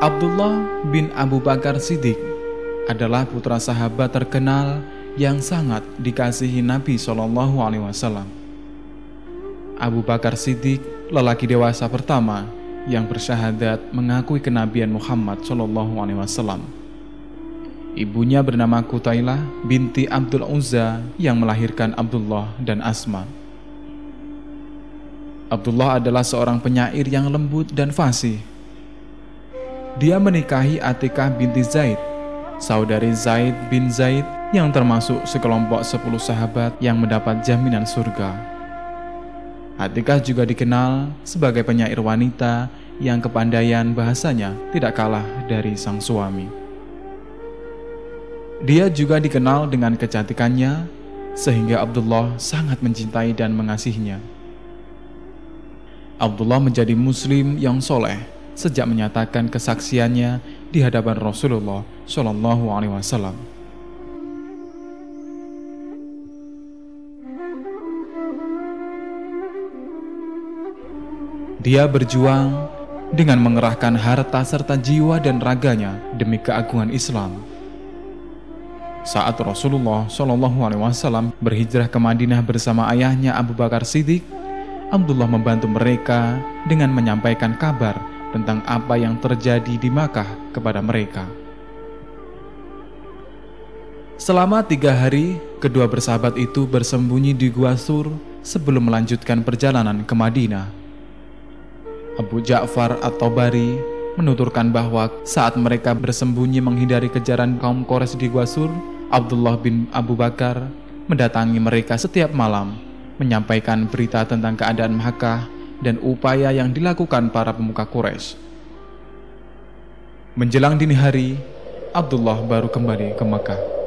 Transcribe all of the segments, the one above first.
Abdullah bin Abu Bakar Siddiq adalah putra sahabat terkenal yang sangat dikasihi Nabi Shallallahu Alaihi Wasallam. Abu Bakar Siddiq, lelaki dewasa pertama yang bersyahadat mengakui kenabian Muhammad Shallallahu Alaihi Wasallam. Ibunya bernama Kutailah binti Abdul Uzza yang melahirkan Abdullah dan Asma. Abdullah adalah seorang penyair yang lembut dan fasih dia menikahi Atikah binti Zaid, saudari Zaid bin Zaid yang termasuk sekelompok sepuluh sahabat yang mendapat jaminan surga. Atikah juga dikenal sebagai penyair wanita yang kepandaian bahasanya tidak kalah dari sang suami. Dia juga dikenal dengan kecantikannya, sehingga Abdullah sangat mencintai dan mengasihinya. Abdullah menjadi muslim yang soleh sejak menyatakan kesaksiannya di hadapan Rasulullah Shallallahu Alaihi Wasallam. Dia berjuang dengan mengerahkan harta serta jiwa dan raganya demi keagungan Islam. Saat Rasulullah Shallallahu Alaihi Wasallam berhijrah ke Madinah bersama ayahnya Abu Bakar Siddiq, Abdullah membantu mereka dengan menyampaikan kabar tentang apa yang terjadi di Makkah kepada mereka. Selama tiga hari, kedua bersahabat itu bersembunyi di Gua Sur sebelum melanjutkan perjalanan ke Madinah. Abu Ja'far atau Bari menuturkan bahwa saat mereka bersembunyi menghindari kejaran kaum Quraisy di Gua Sur, Abdullah bin Abu Bakar mendatangi mereka setiap malam, menyampaikan berita tentang keadaan Makkah dan upaya yang dilakukan para pemuka Quraisy. Menjelang dini hari, Abdullah baru kembali ke Mekah.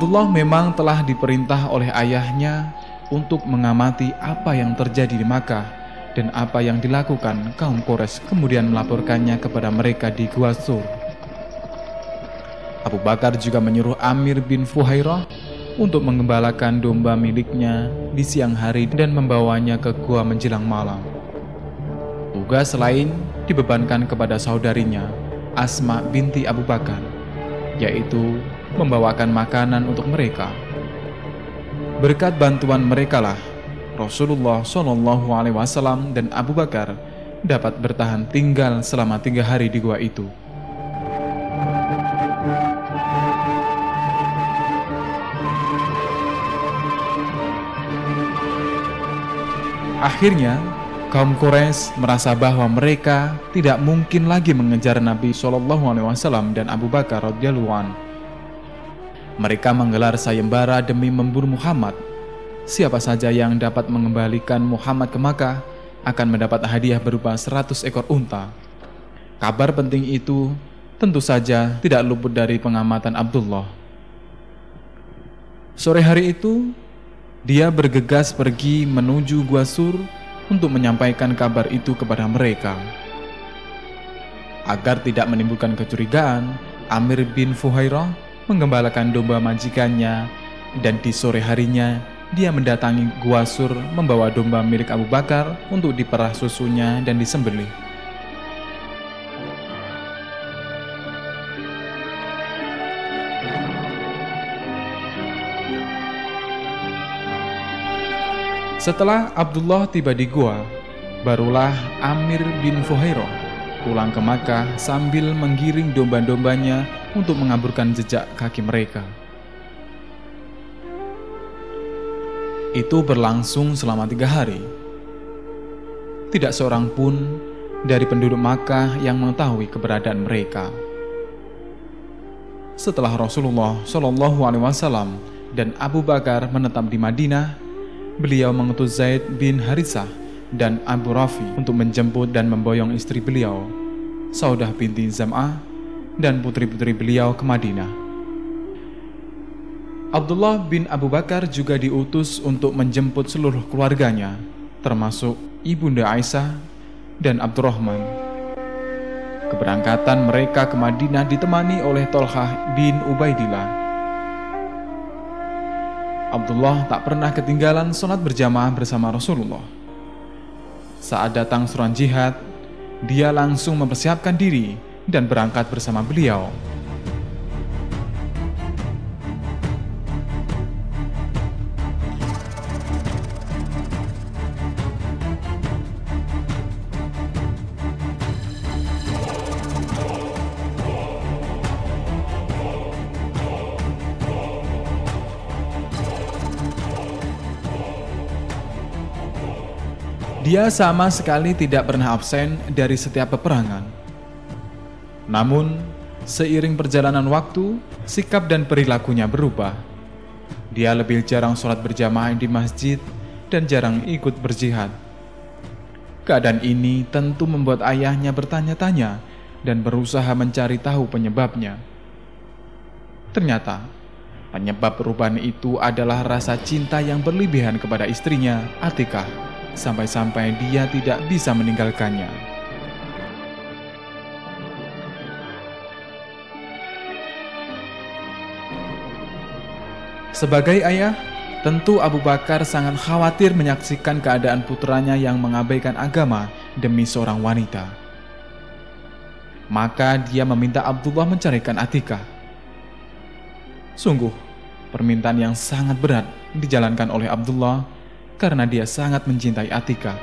Abdullah memang telah diperintah oleh ayahnya untuk mengamati apa yang terjadi di Makkah dan apa yang dilakukan kaum Quraisy kemudian melaporkannya kepada mereka di Gua Sur. Abu Bakar juga menyuruh Amir bin Fuhairah untuk mengembalakan domba miliknya di siang hari dan membawanya ke gua menjelang malam. Tugas lain dibebankan kepada saudarinya, Asma binti Abu Bakar, yaitu membawakan makanan untuk mereka. Berkat bantuan mereka lah Rasulullah Shallallahu Alaihi Wasallam dan Abu Bakar dapat bertahan tinggal selama tiga hari di gua itu. Akhirnya, kaum Quraisy merasa bahwa mereka tidak mungkin lagi mengejar Nabi Shallallahu Alaihi Wasallam dan Abu Bakar radhiyallahu mereka menggelar sayembara demi memburu Muhammad. Siapa saja yang dapat mengembalikan Muhammad ke Makkah akan mendapat hadiah berupa 100 ekor unta. Kabar penting itu tentu saja tidak luput dari pengamatan Abdullah. Sore hari itu, dia bergegas pergi menuju Gua Sur untuk menyampaikan kabar itu kepada mereka. Agar tidak menimbulkan kecurigaan, Amir bin Fuhairah menggembalakan domba majikannya, dan di sore harinya dia mendatangi Gua Sur membawa domba milik Abu Bakar untuk diperah susunya dan disembelih. Setelah Abdullah tiba di gua, barulah Amir bin Fuhairah pulang ke Makkah sambil menggiring domba-dombanya untuk mengaburkan jejak kaki mereka. Itu berlangsung selama tiga hari. Tidak seorang pun dari penduduk Makkah yang mengetahui keberadaan mereka. Setelah Rasulullah Shallallahu Alaihi Wasallam dan Abu Bakar menetap di Madinah, beliau mengutus Zaid bin Harisah dan Abu Rafi untuk menjemput dan memboyong istri beliau, Saudah binti Zam'ah dan putri-putri beliau ke Madinah. Abdullah bin Abu Bakar juga diutus untuk menjemput seluruh keluarganya, termasuk Ibunda Aisyah dan Abdurrahman. Keberangkatan mereka ke Madinah ditemani oleh Tolhah bin Ubaidillah. Abdullah tak pernah ketinggalan sholat berjamaah bersama Rasulullah. Saat datang suran jihad, dia langsung mempersiapkan diri dan berangkat bersama beliau. Dia sama sekali tidak pernah absen dari setiap peperangan. Namun, seiring perjalanan waktu, sikap dan perilakunya berubah. Dia lebih jarang sholat berjamaah di masjid dan jarang ikut berjihad. Keadaan ini tentu membuat ayahnya bertanya-tanya dan berusaha mencari tahu penyebabnya. Ternyata, penyebab perubahan itu adalah rasa cinta yang berlebihan kepada istrinya, Atikah sampai-sampai dia tidak bisa meninggalkannya. Sebagai ayah, tentu Abu Bakar sangat khawatir menyaksikan keadaan putranya yang mengabaikan agama demi seorang wanita. Maka dia meminta Abdullah mencarikan Atika. Sungguh, permintaan yang sangat berat dijalankan oleh Abdullah karena dia sangat mencintai Atika.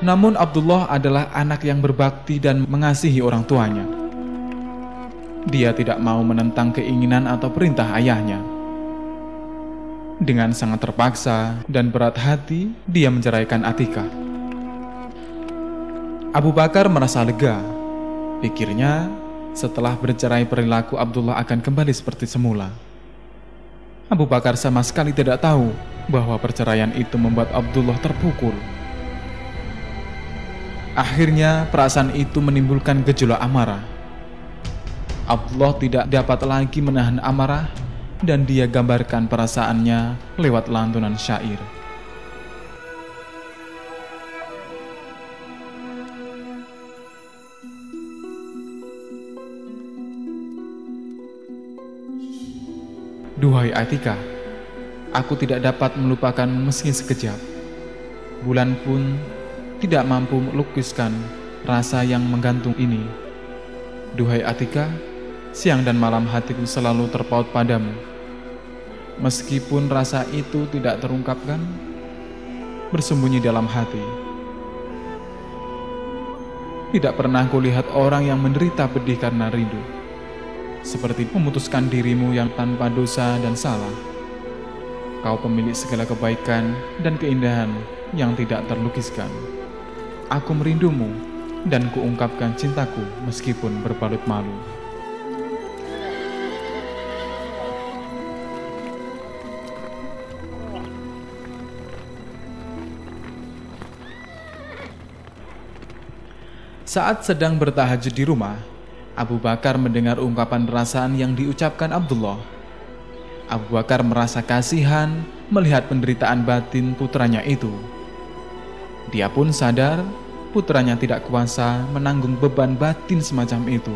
Namun Abdullah adalah anak yang berbakti dan mengasihi orang tuanya. Dia tidak mau menentang keinginan atau perintah ayahnya. Dengan sangat terpaksa dan berat hati, dia menceraikan Atika. Abu Bakar merasa lega. Pikirnya, setelah bercerai perilaku Abdullah akan kembali seperti semula. Abu Bakar sama sekali tidak tahu bahwa perceraian itu membuat Abdullah terpukul. Akhirnya, perasaan itu menimbulkan gejolak amarah. Abdullah tidak dapat lagi menahan amarah dan dia gambarkan perasaannya lewat lantunan syair. Duhai Atika, aku tidak dapat melupakan meski sekejap. Bulan pun tidak mampu melukiskan rasa yang menggantung ini. Duhai Atika, siang dan malam hatiku selalu terpaut padamu. Meskipun rasa itu tidak terungkapkan, bersembunyi dalam hati. Tidak pernah kulihat orang yang menderita pedih karena rindu seperti memutuskan dirimu yang tanpa dosa dan salah. Kau pemilik segala kebaikan dan keindahan yang tidak terlukiskan. Aku merindumu dan kuungkapkan cintaku meskipun berbalut malu. Saat sedang bertahajud di rumah, Abu Bakar mendengar ungkapan perasaan yang diucapkan Abdullah. Abu Bakar merasa kasihan melihat penderitaan batin putranya itu. Dia pun sadar putranya tidak kuasa menanggung beban batin semacam itu.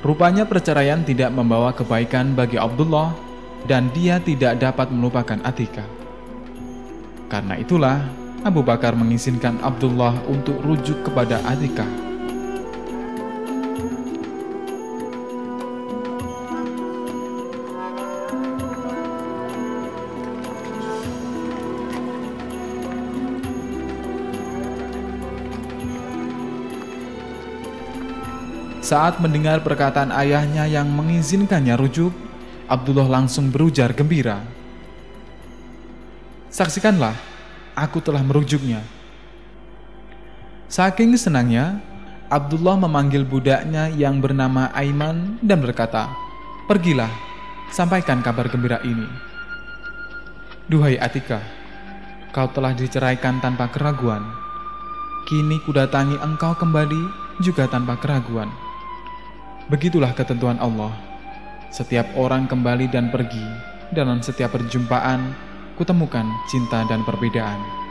Rupanya perceraian tidak membawa kebaikan bagi Abdullah dan dia tidak dapat melupakan Atika. Karena itulah Abu Bakar mengizinkan Abdullah untuk rujuk kepada Atika. Saat mendengar perkataan ayahnya yang mengizinkannya rujuk, Abdullah langsung berujar gembira. Saksikanlah, aku telah merujuknya. Saking senangnya, Abdullah memanggil budaknya yang bernama Aiman dan berkata, Pergilah, sampaikan kabar gembira ini. Duhai Atika, kau telah diceraikan tanpa keraguan. Kini kudatangi engkau kembali juga tanpa keraguan. Begitulah ketentuan Allah. Setiap orang kembali dan pergi, dalam setiap perjumpaan, kutemukan cinta dan perbedaan.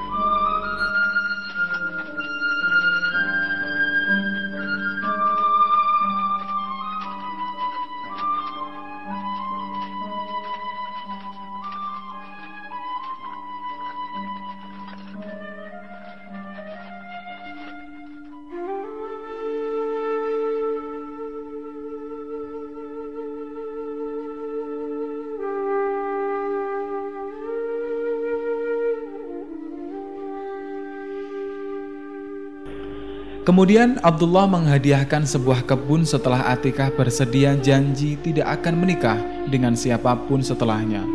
Kemudian Abdullah menghadiahkan sebuah kebun setelah Atikah bersedia janji tidak akan menikah dengan siapa pun setelahnya.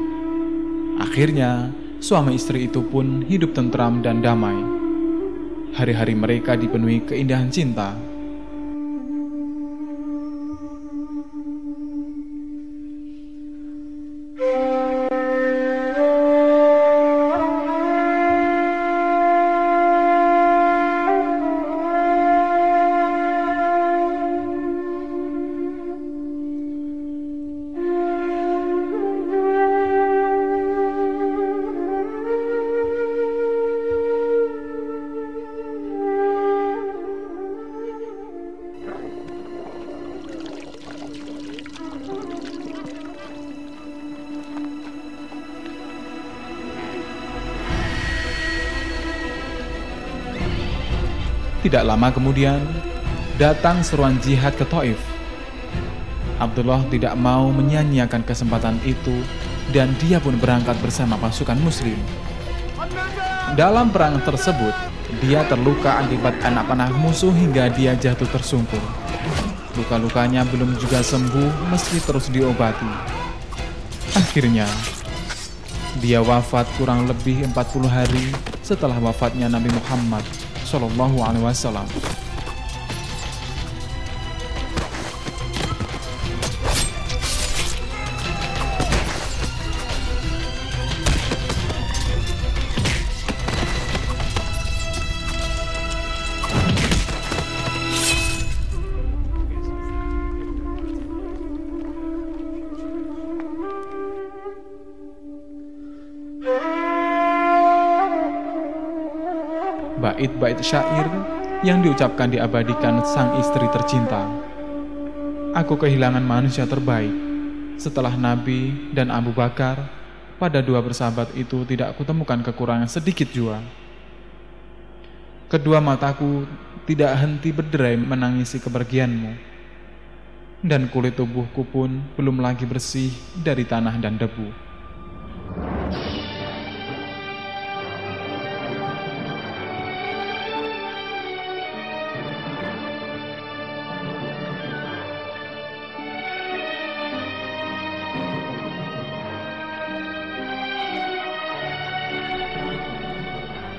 Akhirnya, suami istri itu pun hidup tentram dan damai. Hari-hari mereka dipenuhi keindahan cinta. Tidak lama kemudian, datang seruan jihad ke Taif. Abdullah tidak mau menyanyiakan kesempatan itu dan dia pun berangkat bersama pasukan muslim. Dalam perang tersebut, dia terluka akibat anak panah musuh hingga dia jatuh tersungkur. Luka-lukanya belum juga sembuh meski terus diobati. Akhirnya, dia wafat kurang lebih 40 hari setelah wafatnya Nabi Muhammad Shallallahu Alaihi Wasallam. Bait-bait syair yang diucapkan diabadikan sang istri tercinta. Aku kehilangan manusia terbaik. Setelah Nabi dan Abu Bakar, pada dua bersahabat itu tidak kutemukan kekurangan sedikit jua. Kedua mataku tidak henti berderai menangisi kepergianmu. Dan kulit tubuhku pun belum lagi bersih dari tanah dan debu.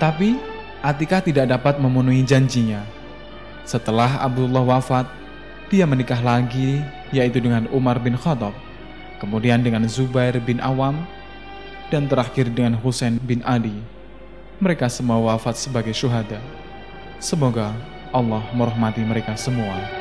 Tapi Atika tidak dapat memenuhi janjinya. Setelah Abdullah wafat, dia menikah lagi yaitu dengan Umar bin Khattab, kemudian dengan Zubair bin Awam, dan terakhir dengan Husain bin Ali. Mereka semua wafat sebagai syuhada. Semoga Allah merahmati mereka semua.